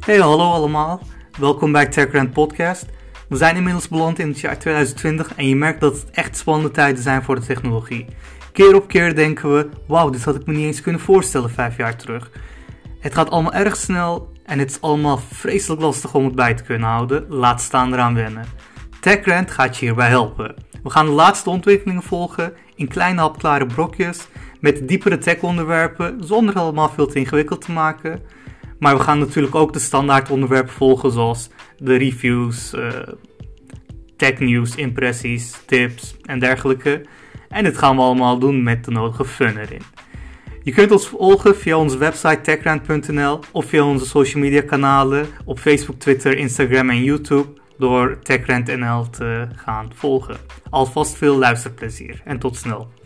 Hey, hallo allemaal. Welkom bij TechRant Podcast. We zijn inmiddels beland in het jaar 2020 en je merkt dat het echt spannende tijden zijn voor de technologie. Keer op keer denken we, wauw, dit had ik me niet eens kunnen voorstellen vijf jaar terug. Het gaat allemaal erg snel en het is allemaal vreselijk lastig om het bij te kunnen houden, laat staan eraan wennen. TechRant gaat je hierbij helpen. We gaan de laatste ontwikkelingen volgen in kleine hapklare brokjes met diepere tech-onderwerpen zonder allemaal veel te ingewikkeld te maken. Maar we gaan natuurlijk ook de standaard onderwerpen volgen zoals de reviews, uh, technieuws, impressies, tips en dergelijke. En dit gaan we allemaal doen met de nodige fun erin. Je kunt ons volgen via onze website techrand.nl of via onze social media kanalen op Facebook, Twitter, Instagram en YouTube door TechRandNL te gaan volgen. Alvast veel luisterplezier en tot snel.